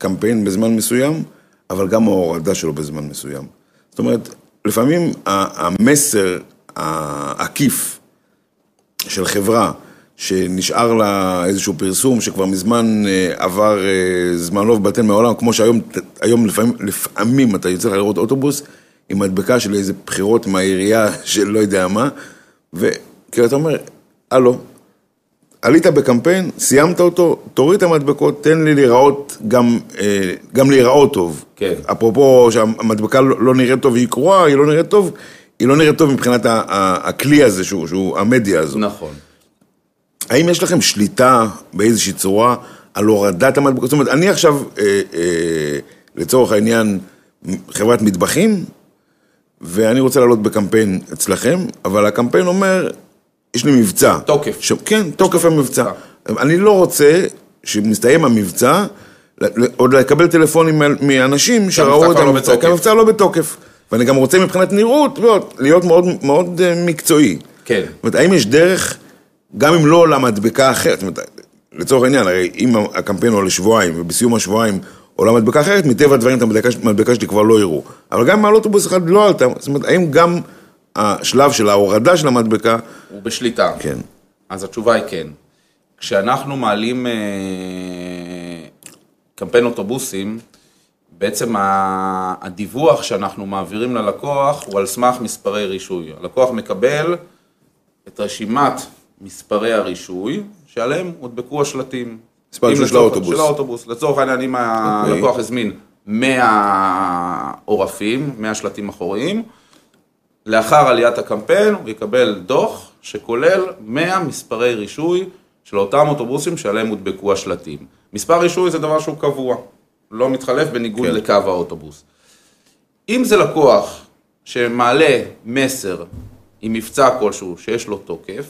קמפיין בזמן מסוים, אבל גם ההורדה שלו בזמן מסוים. זאת אומרת, לפעמים המסר העקיף של חברה, שנשאר לה איזשהו פרסום שכבר מזמן אה, עבר אה, זמנו ובטל מהעולם, כמו שהיום היום לפעמים, לפעמים אתה יוצא לך לראות אוטובוס עם מדבקה של איזה בחירות מהעירייה של לא יודע מה, וכאילו אתה אומר, הלו, עלית בקמפיין, סיימת אותו, תוריד את המדבקות, תן לי להיראות גם, אה, גם להיראות טוב. כן. אפרופו שהמדבקה לא לא נראית טוב, היא קרועה, היא לא נראית טוב, היא לא נראית טוב מבחינת הכלי הזה, שהוא, שהוא המדיה הזו. נכון. האם יש לכם שליטה באיזושהי צורה על הורדת המדבקות? זאת אומרת, אני עכשיו, אה, אה, לצורך העניין, חברת מטבחים, ואני רוצה לעלות בקמפיין אצלכם, אבל הקמפיין אומר, יש לי מבצע. תוקף. ש... כן, תוקף המבצע. אני לא רוצה שמסתיים המבצע, עוד לקבל טלפונים מאנשים שראו את לא המבצע. כי המבצע לא בתוקף. ואני גם רוצה מבחינת נראות להיות, להיות מאוד, מאוד אה, מקצועי. כן. זאת אומרת, האם יש דרך, גם אם לא עולה מדבקה אחרת, זאת אומרת, לצורך העניין, הרי אם הקמפיין עולה שבועיים, ובסיום השבועיים עולה מדבקה אחרת, מטבע הדברים את המדבקה, המדבקה שלי כבר לא יראו. אבל גם אם על אוטובוס אחד לא עלתה, זאת אומרת, האם גם השלב של ההורדה של המדבקה, הוא בשליטה. כן. אז התשובה היא כן. כשאנחנו מעלים אה, קמפיין אוטובוסים, בעצם הדיווח שאנחנו מעבירים ללקוח הוא על סמך מספרי רישוי. הלקוח מקבל את רשימת מספרי הרישוי שעליהם הודבקו השלטים. מספר של האוטובוס. של האוטובוס. לצורך העניין, אם אוקיי. הלקוח הזמין 100 עורפים, 100 שלטים אחוריים, לאחר עליית הקמפיין הוא יקבל דוח שכולל 100 מספרי רישוי של אותם אוטובוסים שעליהם הודבקו השלטים. מספר רישוי זה דבר שהוא קבוע, לא מתחלף בניגוד כן. לקו האוטובוס. אם זה לקוח שמעלה מסר עם מבצע כלשהו שיש לו תוקף,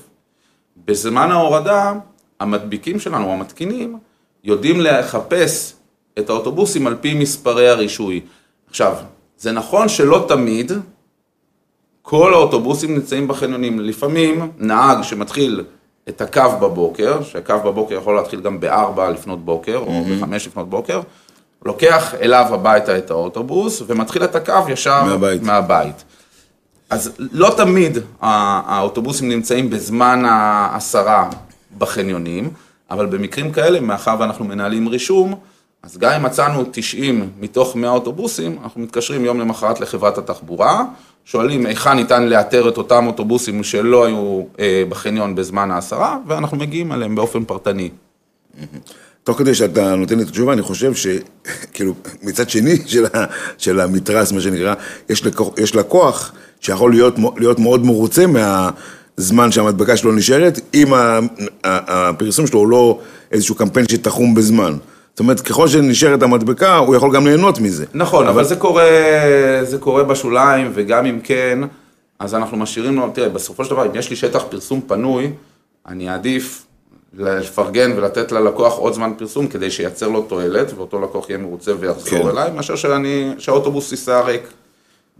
בזמן ההורדה המדביקים שלנו, המתקינים, יודעים לחפש את האוטובוסים על פי מספרי הרישוי. עכשיו, זה נכון שלא תמיד כל האוטובוסים נמצאים בחניונים. לפעמים נהג שמתחיל את הקו בבוקר, שהקו בבוקר יכול להתחיל גם ב-4 לפנות בוקר, או ב-5 לפנות בוקר, לוקח אליו הביתה את האוטובוס ומתחיל את הקו ישר מהבית. מהבית. אז לא תמיד האוטובוסים נמצאים בזמן ההסרה בחניונים, אבל במקרים כאלה, מאחר ואנחנו מנהלים רישום, אז גם אם מצאנו 90 מתוך 100 אוטובוסים, אנחנו מתקשרים יום למחרת לחברת התחבורה, שואלים היכן ניתן לאתר את אותם אוטובוסים שלא היו אה, בחניון בזמן ההסרה, ואנחנו מגיעים אליהם באופן פרטני. תוך כדי שאתה נותן את התשובה, אני חושב שכאילו, מצד שני של, ה, של המתרס, מה שנקרא, יש לקוח, יש לקוח שיכול להיות, להיות מאוד מרוצה מהזמן שהמדבקה שלו נשארת, אם הפרסום שלו הוא לא איזשהו קמפיין שתחום בזמן. זאת אומרת, ככל שנשארת המדבקה, הוא יכול גם ליהנות מזה. נכון, אבל זה קורה, זה קורה בשוליים, וגם אם כן, אז אנחנו משאירים לו, תראה, בסופו של דבר, אם יש לי שטח פרסום פנוי, אני אעדיף לפרגן ולתת ללקוח עוד זמן פרסום כדי שייצר לו תועלת, ואותו לקוח יהיה מרוצה ויחזור כן. אליי, מאשר שאני, שהאוטובוס ייסע ריק.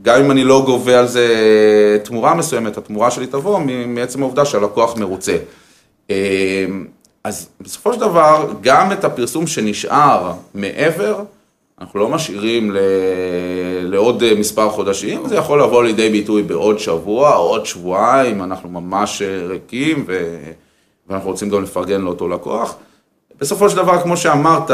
גם אם אני לא גובה על זה תמורה מסוימת, התמורה שלי תבוא מעצם העובדה שהלקוח מרוצה. אז בסופו של דבר, גם את הפרסום שנשאר מעבר, אנחנו לא משאירים ל... לעוד אה, מספר חודשים, זה יכול לבוא לידי ביטוי בעוד שבוע עוד שבועיים, אנחנו ממש אה, ריקים ו... ואנחנו רוצים גם לפרגן לאותו לקוח. בסופו של דבר, כמו שאמרת,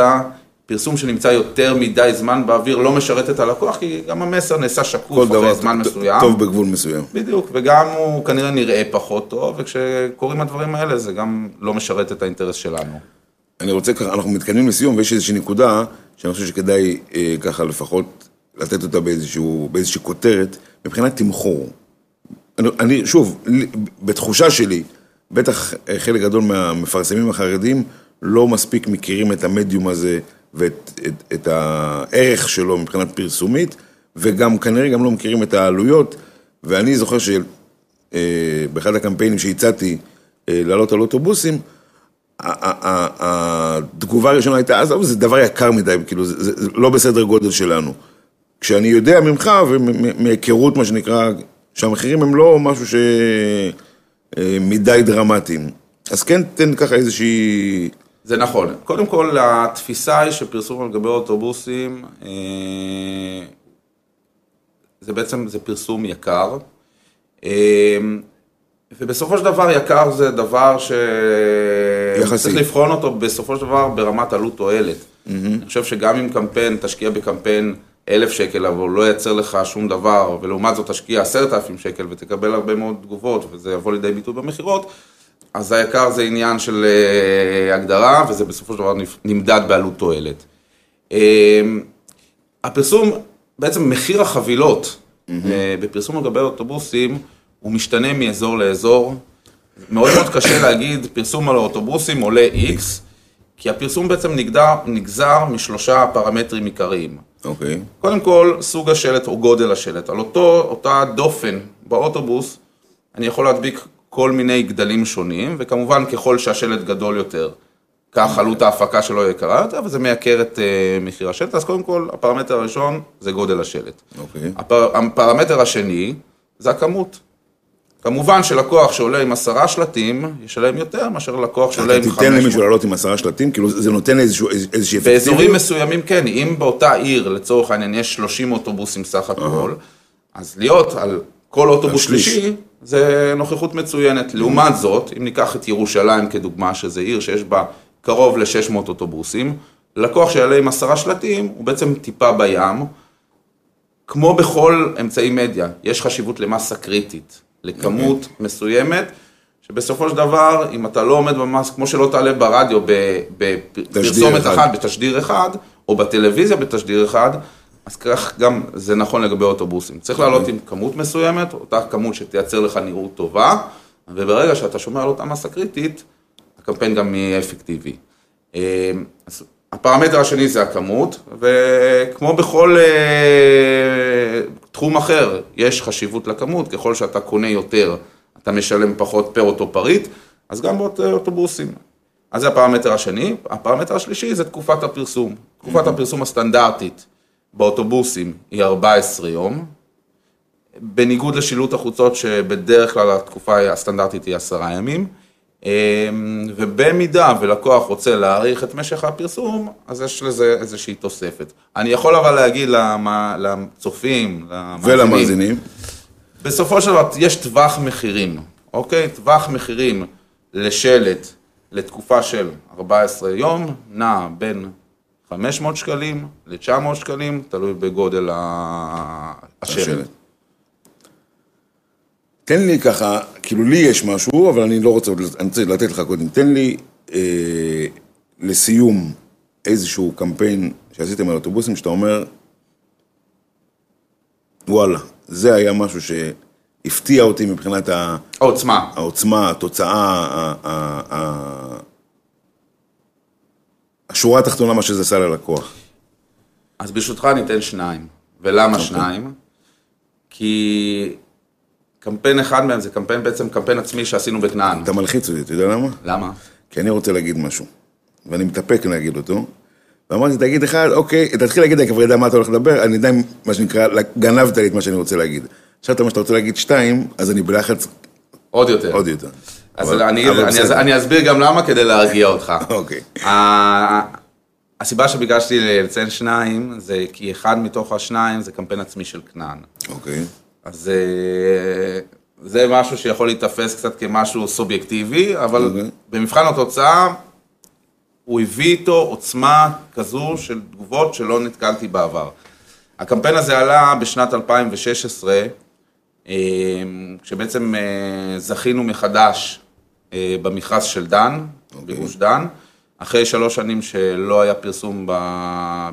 פרסום שנמצא יותר מדי זמן באוויר לא משרת את הלקוח, כי גם המסר נעשה שקוף אחרי דבר זמן ט- מסוים. טוב בגבול מסוים. בדיוק, וגם הוא כנראה נראה פחות טוב, וכשקורים הדברים האלה זה גם לא משרת את האינטרס שלנו. אני רוצה ככה, אנחנו מתקדמים לסיום, ויש איזושהי נקודה שאני חושב שכדאי אה, ככה לפחות לתת אותה באיזשהו, באיזושהי כותרת, מבחינת תמחור. אני, אני, שוב, בתחושה שלי, בטח חלק גדול מהמפרסמים החרדים לא מספיק מכירים את המדיום הזה ואת את, את הערך שלו מבחינת פרסומית, וגם כנראה גם לא מכירים את העלויות, ואני זוכר שבאחד הקמפיינים שהצעתי אה, לעלות על אוטובוסים, התגובה הראשונה הייתה, עזוב, זה דבר יקר מדי, כאילו, זה, זה, לא בסדר גודל שלנו. כשאני יודע ממך ומהיכרות, מה שנקרא, שהמחירים הם לא משהו ש... אה, דרמטיים. אז כן, תן ככה איזושהי... זה נכון. קודם כל, התפיסה היא שפרסום על גבי אוטובוסים, אה, זה בעצם, זה פרסום יקר. אה, ובסופו של דבר יקר זה דבר ש... יחסי. צריך לבחון אותו בסופו של דבר ברמת עלות תועלת. אני חושב שגם אם קמפיין, תשקיע בקמפיין אלף שקל, אבל הוא לא ייצר לך שום דבר, ולעומת זאת תשקיע עשרת אלפים שקל ותקבל הרבה מאוד תגובות, וזה יבוא לידי ביטוי במכירות, אז היקר זה עניין של אה, הגדרה, וזה בסופו של דבר נמדד בעלות תועלת. אה, הפרסום, בעצם מחיר החבילות אה, בפרסום על גבי אוטובוסים, הוא משתנה מאזור לאזור. מאוד מאוד קשה להגיד, פרסום על האוטובוסים עולה X, כי הפרסום בעצם נגדר, נגזר משלושה פרמטרים עיקריים. אוקיי. קודם כל, סוג השלט או גודל השלט. על אותו, אותה דופן באוטובוס, אני יכול להדביק כל מיני גדלים שונים, וכמובן ככל שהשלט גדול יותר, כך עלות ההפקה שלו יקרה יותר, וזה מייקר את uh, מחיר השלט. אז קודם כל, הפרמטר הראשון זה גודל השלט. אוקיי. הפר, הפרמטר השני זה הכמות. כמובן שלקוח שעולה עם עשרה שלטים, ישלם יותר מאשר לקוח שעולה עם אתה חמש... תיתן למישהו לעלות עם עשרה שלטים? כאילו, זה נותן איזשהו- איז- איזושהי באזורים אפקטיביות? מסוימים כן, אם באותה עיר, לצורך העניין, יש 30 אוטובוסים סך הכל, אז להיות על כל אוטובוס. שלישי, זה נוכחות מצוינת. לעומת זאת, אם ניקח את ירושלים כדוגמה, שזו עיר שיש בה קרוב ל-600 אוטובוסים, לקוח שיעלה עם עשרה שלטים, הוא בעצם טיפה בים. כמו בכל אמצעי מדיה, יש חשיבות למסה קריטית, לכמות okay. מסוימת, שבסופו של דבר, אם אתה לא עומד במס, כמו שלא תעלה ברדיו בפרסומת אחת, בתשדיר אחד, או בטלוויזיה בתשדיר אחד, אז כך גם זה נכון לגבי אוטובוסים. צריך לעלות. עם כמות מסוימת, אותה כמות שתייצר לך נראות טובה, וברגע שאתה שומע על אותה מסה קריטית, הקמפיין גם יהיה אפקטיבי. אה, אז הפרמטר השני זה הכמות, וכמו בכל אה, תחום אחר, יש חשיבות לכמות, ככל שאתה קונה יותר, אתה משלם פחות פר אותו פריט, אז גם באוטובוסים. אז זה הפרמטר השני. הפרמטר השלישי זה תקופת הפרסום. תקופת הפרסום הסטנדרטית באוטובוסים היא 14 יום, בניגוד לשילוט החוצות שבדרך כלל התקופה הסטנדרטית היא 10 ימים. אמ, ובמידה ולקוח רוצה להאריך את משך הפרסום, אז יש לזה איזושהי תוספת. אני יכול אבל להגיד לצופים, למאזינים, ולמאזינים, בסופו של דבר יש טווח מחירים, אוקיי? טווח מחירים לשלט לתקופה של 14 יום, נע בין 500 שקלים ל-900 שקלים, תלוי בגודל השלט. תן לי ככה, כאילו לי יש משהו, אבל אני לא רוצה, אני רוצה לתת לך קודם. תן לי אה, לסיום איזשהו קמפיין שעשיתם על אוטובוסים, שאתה אומר, וואלה, זה היה משהו שהפתיע אותי מבחינת העוצמה, העוצמה, התוצאה, ה, ה, ה, השורה התחתונה, מה שזה עשה ללקוח. אז ברשותך אני אתן שניים. ולמה okay. אוקיי. שניים? כי קמפיין אחד מהם זה קמפיין, בעצם קמפיין עצמי שעשינו בכנען. אתה מלחיץ אותי, אתה יודע למה? למה? כי אני רוצה להגיד משהו, ואני מתאפק להגיד אותו. ואמרתי, תגיד אחד, אוקיי, תתחיל להגיד, אני כבר יודע מה אתה הולך לדבר, אני יודע, מה שנקרא, גנבת לי את מה שאני רוצה להגיד. עכשיו מה שאתה רוצה להגיד שתיים, אז אני בלחץ... עוד יותר. עוד יותר. אז אבל, אני, אבל אני, אני, אני אסביר גם למה כדי להרגיע אותך. אוקיי. הסיבה שביקשתי לציין שניים, זה כי אחד מתוך השניים זה קמפיין עצמי של כנען. אוקיי. אז אה, זה משהו שיכול להיתפס קצת כמשהו סובייקטיבי, אבל. אוקיי. במבחן התוצאה, הוא הביא איתו עוצמה כזו של תגובות שלא נתקלתי בעבר. הקמפיין הזה עלה בשנת 2016, אה, כשבעצם אה, זכינו מחדש במכרז של דן, okay. אוקיי. בגוש דן, אחרי שלוש שנים שלא היה פרסום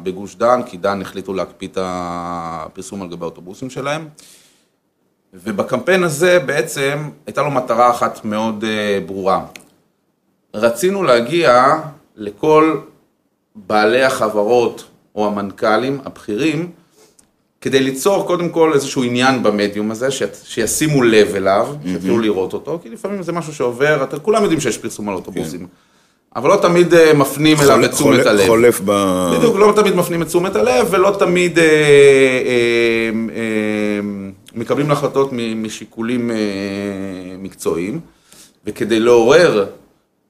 בגוש דן, כי דן החליטו להקפיא את הפרסום על גבי האוטובוסים שלהם. ובקמפיין הזה בעצם הייתה לו מטרה אחת מאוד uh, ברורה. רצינו להגיע לכל בעלי החברות או המנכ"לים הבכירים, כדי ליצור קודם כל איזשהו עניין במדיום הזה, ש... שישימו לב אליו, mm-hmm. שיתחילו לראות אותו, כי לפעמים זה משהו שעובר, אתה, כולם יודעים שיש פרסום על אוטובוסים. כן. אבל לא תמיד uh, מפנים חול, אליו את תשומת הלב. חולף ב... בדיוק, לא תמיד מפנים את תשומת הלב, ולא תמיד... Uh, uh, uh, מקבלים החלטות משיקולים אה, מקצועיים, וכדי לעורר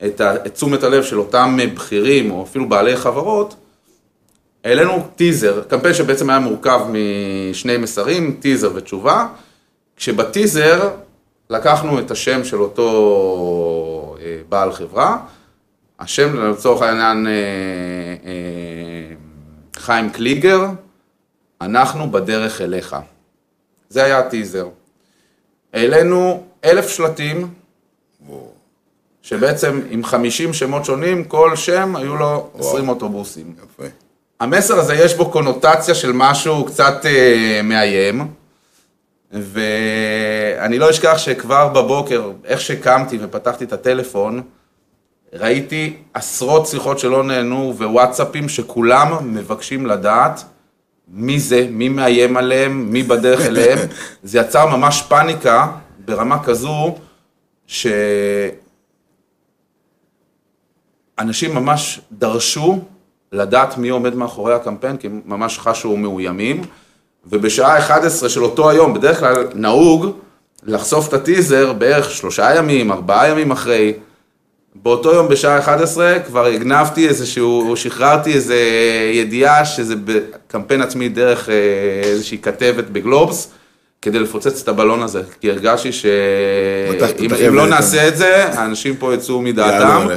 את תשומת הלב של אותם בכירים, או אפילו בעלי חברות, העלינו טיזר, קמפיין שבעצם היה מורכב משני מסרים, טיזר ותשובה, כשבטיזר לקחנו את השם של אותו אה, בעל חברה, השם לצורך העניין אה, חיים קליגר, אנחנו בדרך אליך. זה היה הטיזר. העלינו אלף שלטים, שבעצם עם 50 שמות שונים, כל שם היו לו 20 אוטובוסים. יפה. המסר הזה יש בו קונוטציה של משהו קצת אה, מאיים, ואני לא אשכח שכבר בבוקר, איך שקמתי ופתחתי את הטלפון, ראיתי עשרות שיחות שלא נהנו ווואטסאפים שכולם מבקשים לדעת מי זה, מי מאיים עליהם, מי בדרך אליהם. זה יצר ממש פאניקה ברמה כזו, שאנשים ממש דרשו לדעת מי עומד מאחורי הקמפיין, כי הם ממש חשו מאוימים. ובשעה 11 של אותו היום, בדרך כלל נהוג לחשוף את הטיזר בערך שלושה ימים, ארבעה ימים אחרי. באותו יום בשעה 11 כבר הגנבתי איזשהו, שחררתי איזו ידיעה שזה בקמפיין עצמי דרך אה, איזושהי כתבת בגלובס, כדי לפוצץ את הבלון הזה, כי הרגשתי שאם לא נעשה את זה, האנשים פה יצאו מדעתם.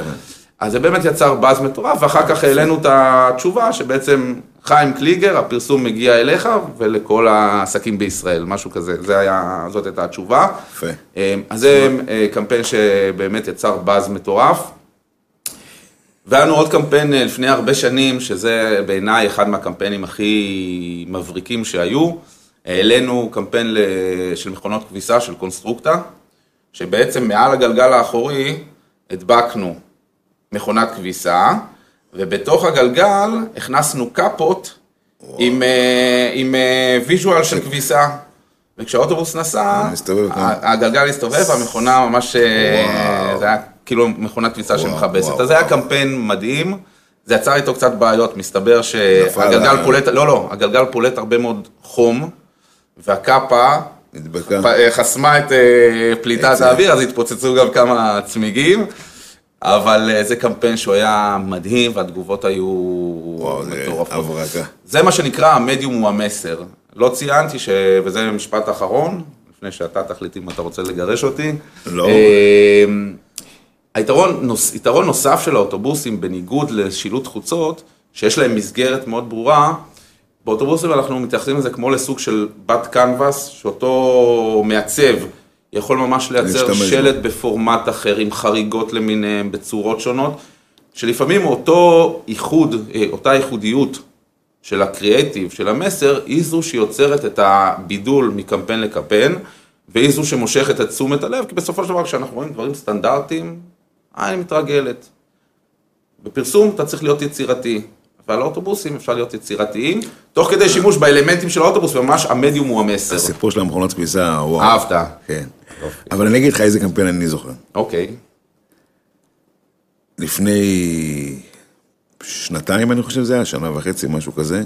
אז זה באמת יצר באז מטורף, ואחר כך העלינו את התשובה שבעצם חיים קליגר, הפרסום מגיע אליך ולכל העסקים בישראל, משהו כזה, זה היה, זאת הייתה התשובה. יפה. אז זה אה, קמפיין שבאמת יצר באז מטורף. והיה לנו עוד קמפיין אה, לפני הרבה שנים, שזה בעיניי אחד מהקמפיינים הכי מבריקים שהיו. העלינו קמפיין של מכונות כביסה של קונסטרוקטה, שבעצם מעל הגלגל האחורי הדבקנו מכונת כביסה, ובתוך הגלגל הכנסנו קאפות עם, אה, עם אה, visual של כביסה. וכשהאוטובוס נסע, מסתובב, כן. הגלגל הסתובב והמכונה ממש, אה. זה היה כאילו מכונת כביסה שמכבסת. אז זה היה. קמפיין מדהים, זה יצר איתו קצת בעיות, מסתבר שהגלגל פולט, לא, לא, הגלגל פולט הרבה מאוד חום, והקאפה חסמה את אה, פליטת האוויר, אז התפוצצו גם כמה צמיגים, אבל אה, זה קמפיין שהוא היה מדהים, והתגובות היו מטורפות. הברקה. זה מה שנקרא המדיום הוא המסר. לא ציינתי, ש... וזה משפט אחרון, לפני שאתה תחליט אם אתה רוצה לגרש אותי. לא. אה, היתרון, נוס, יתרון נוסף של האוטובוסים, בניגוד לשילוט חוצות, שיש להם מסגרת מאוד ברורה, באוטובוסים אנחנו מתייחסים לזה כמו לסוג של בת קנבס, שאותו מעצב יכול ממש לייצר שלט בפורמט אחר, עם חריגות למיניהם, בצורות שונות, שלפעמים אותו איחוד, אה, אותה ייחודיות של הקריאייטיב, של המסר, היא זו שיוצרת את הבידול מקמפיין לקמפיין, והיא זו שמושכת את תשומת הלב, כי בסופו של דבר כשאנחנו רואים דברים סטנדרטיים, העין מתרגלת. בפרסום אתה צריך להיות יצירתי, ועל האוטובוסים אפשר להיות יצירתיים, תוך כדי שימוש באלמנטים של האוטובוס, וממש המדיום הוא המסר. הסיפור של המכונות כביסה, וואו. אהבת. כן. אבל אני אגיד לך איזה קמפיין אני זוכר. אוקיי. לפני שנתיים, אני חושב שזה היה, שנה וחצי, משהו כזה.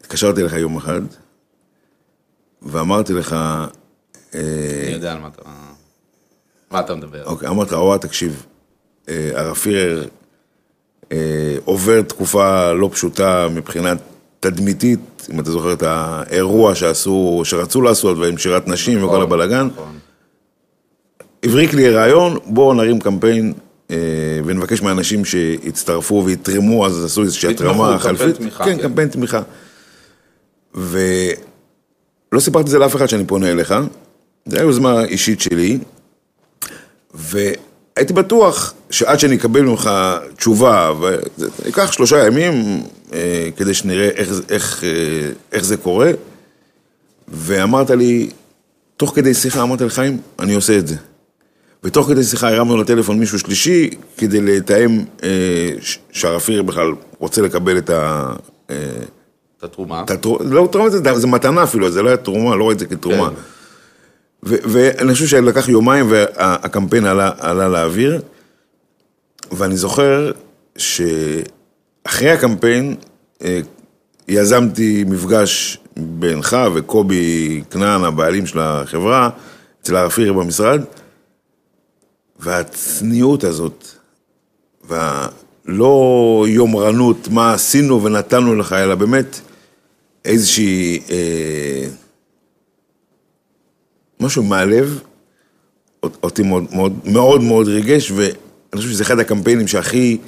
התקשרתי אליך יום אחד, ואמרתי לך, אה, אני יודע על מה אתה... מה אתה מדבר. אוקיי, אמרתי לך, אוהד, תקשיב, הרב פירר אה, עובר תקופה לא פשוטה מבחינת תדמיתית, אם אתה זוכר את האירוע שעשו, שרצו לעשות, ועם שירת נשים וכל הבלאגן. נכון. הבריק לי רעיון, בואו נרים קמפיין אה, ונבקש מאנשים שיצטרפו ויתרמו, אז עשו איזושהי התרמה קמפיין חלפית. תמיכה, כן, כן. קמפיין תמיכה. ולא סיפרתי את זה לאף אחד שאני פונה אליך, זו הייתה יוזמה אישית שלי, והייתי בטוח שעד שאני אקבל ממך תשובה, וזה ייקח שלושה ימים אה, כדי שנראה איך, איך, אה, איך זה קורה, ואמרת לי, תוך כדי שיחה אמרת לי, חיים, אני עושה את זה. ותוך כדי שיחה הרמנו לטלפון מישהו שלישי, כדי לתאם אה, ש- שהרב פירר בכלל רוצה לקבל את ה... אה, את התרומה. את התרומה, לא תרומה, זה, זה מתנה אפילו, זה לא היה תרומה, לא רואה את זה כתרומה. כן. ואני חושב שלקח יומיים והקמפיין עלה, עלה לאוויר, ואני זוכר שאחרי הקמפיין אה, יזמתי מפגש בינך וקובי כנען, הבעלים של החברה, אצל הרב פירר במשרד, והצניעות הזאת, והלא יומרנות, מה עשינו ונתנו לך, אלא באמת איזושהי... אה, משהו מהלב, אותי מאוד מאוד מאוד, מאוד ריגש, ואני חושב שזה אחד הקמפיינים שהכי...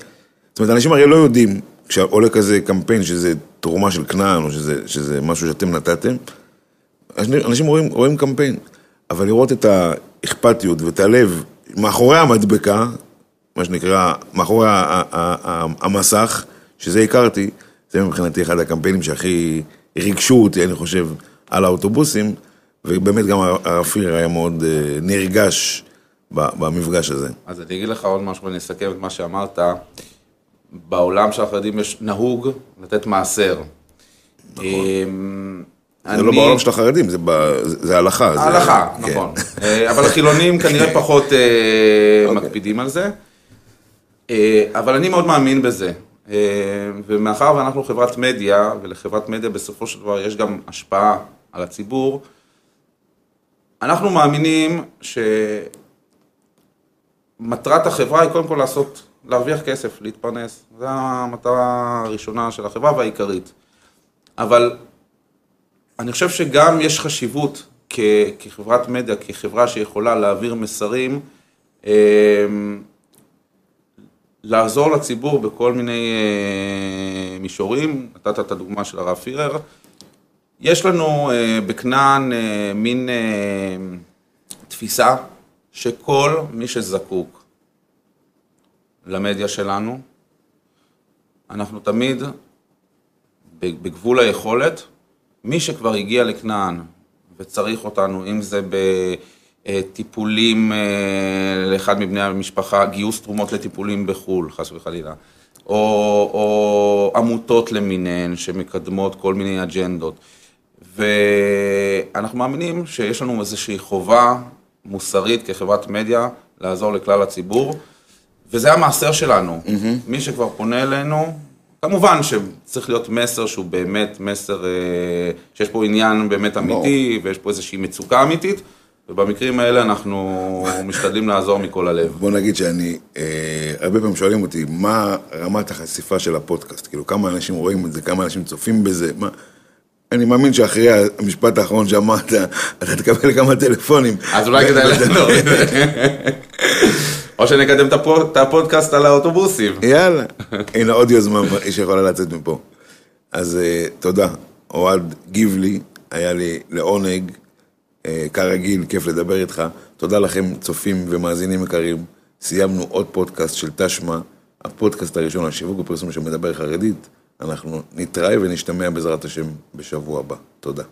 זאת אומרת, אנשים הרי לא יודעים, כשעולה כזה קמפיין שזה תרומה של כנען, או שזה, שזה משהו שאתם נתתם, אנשים רואים, רואים קמפיין, אבל לראות את האכפתיות ואת הלב מאחורי המדבקה, מה שנקרא, מאחורי המסך, שזה הכרתי, זה מבחינתי אחד הקמפיינים שהכי ריגשו אותי, אני חושב, על האוטובוסים, ובאמת גם הרב פירר היה מאוד אה, נרגש במפגש הזה. אז אני אגיד לך עוד משהו ואני אסכם את מה שאמרת. בעולם של החרדים יש נהוג לתת מעשר. נכון. זה לא בעולם של החרדים, זה, ב, זה, זה הלכה. זה- כן. נכון. אה, אבל החילונים כנראה פחות אה, אוקיי. מקפידים על זה. אבל אני מאוד מאמין בזה. ומאחר ואנחנו חברת מדיה, ולחברת מדיה בסופו של דבר יש גם השפעה על הציבור, אנחנו מאמינים שמטרת החברה היא קודם כל לעשות, להרוויח כסף, להתפרנס. זו המטרה הראשונה של החברה והעיקרית. אבל אני חושב שגם יש חשיבות כ- כחברת מדיה, כחברה שיכולה להעביר מסרים, אה, לעזור לציבור בכל מיני אה, מישורים, נתת את הדוגמה של הרב פירר. יש לנו אה, בכנען אה, מין אה, תפיסה שכל מי שזקוק למדיה שלנו, אנחנו תמיד בגבול היכולת, מי שכבר הגיע לכנען וצריך אותנו, אם זה בטיפולים לאחד מבני המשפחה, גיוס תרומות לטיפולים בחו"ל, חס וחלילה, או, או עמותות למיניהן שמקדמות כל מיני אג'נדות. ואנחנו מאמינים שיש לנו איזושהי חובה מוסרית כחברת מדיה לעזור לכלל הציבור, וזה המעשר שלנו. Mm-hmm. מי שכבר פונה אלינו, כמובן שצריך להיות מסר שהוא באמת מסר, אה, שיש פה עניין באמת אמיתי, ויש פה איזושהי מצוקה אמיתית, ובמקרים האלה אנחנו משתדלים לעזור מכל הלב. בוא נגיד שאני, אה, הרבה פעמים שואלים אותי, מה רמת החשיפה של הפודקאסט? כאילו, כמה אנשים רואים את זה, כמה אנשים צופים בזה, מה... אני מאמין שאחרי המשפט האחרון שאמרת, אתה תקבל כמה טלפונים. אז אולי כדאי לדעת. או שנקדם את הפודקאסט על האוטובוסים. יאללה. הנה עוד יוזמה שיכולה לצאת מפה. אז uh, תודה. אוהד גיבלי, היה לי לעונג, uh, כרגיל, כיף לדבר איתך. תודה לכם, צופים ומאזינים יקרים. סיימנו עוד פודקאסט של תשמע, הפודקאסט הראשון על שיווק ופרסום שמדבר חרדית. אנחנו נתראה ונשתמע בעזרת השם בשבוע הבא. תודה.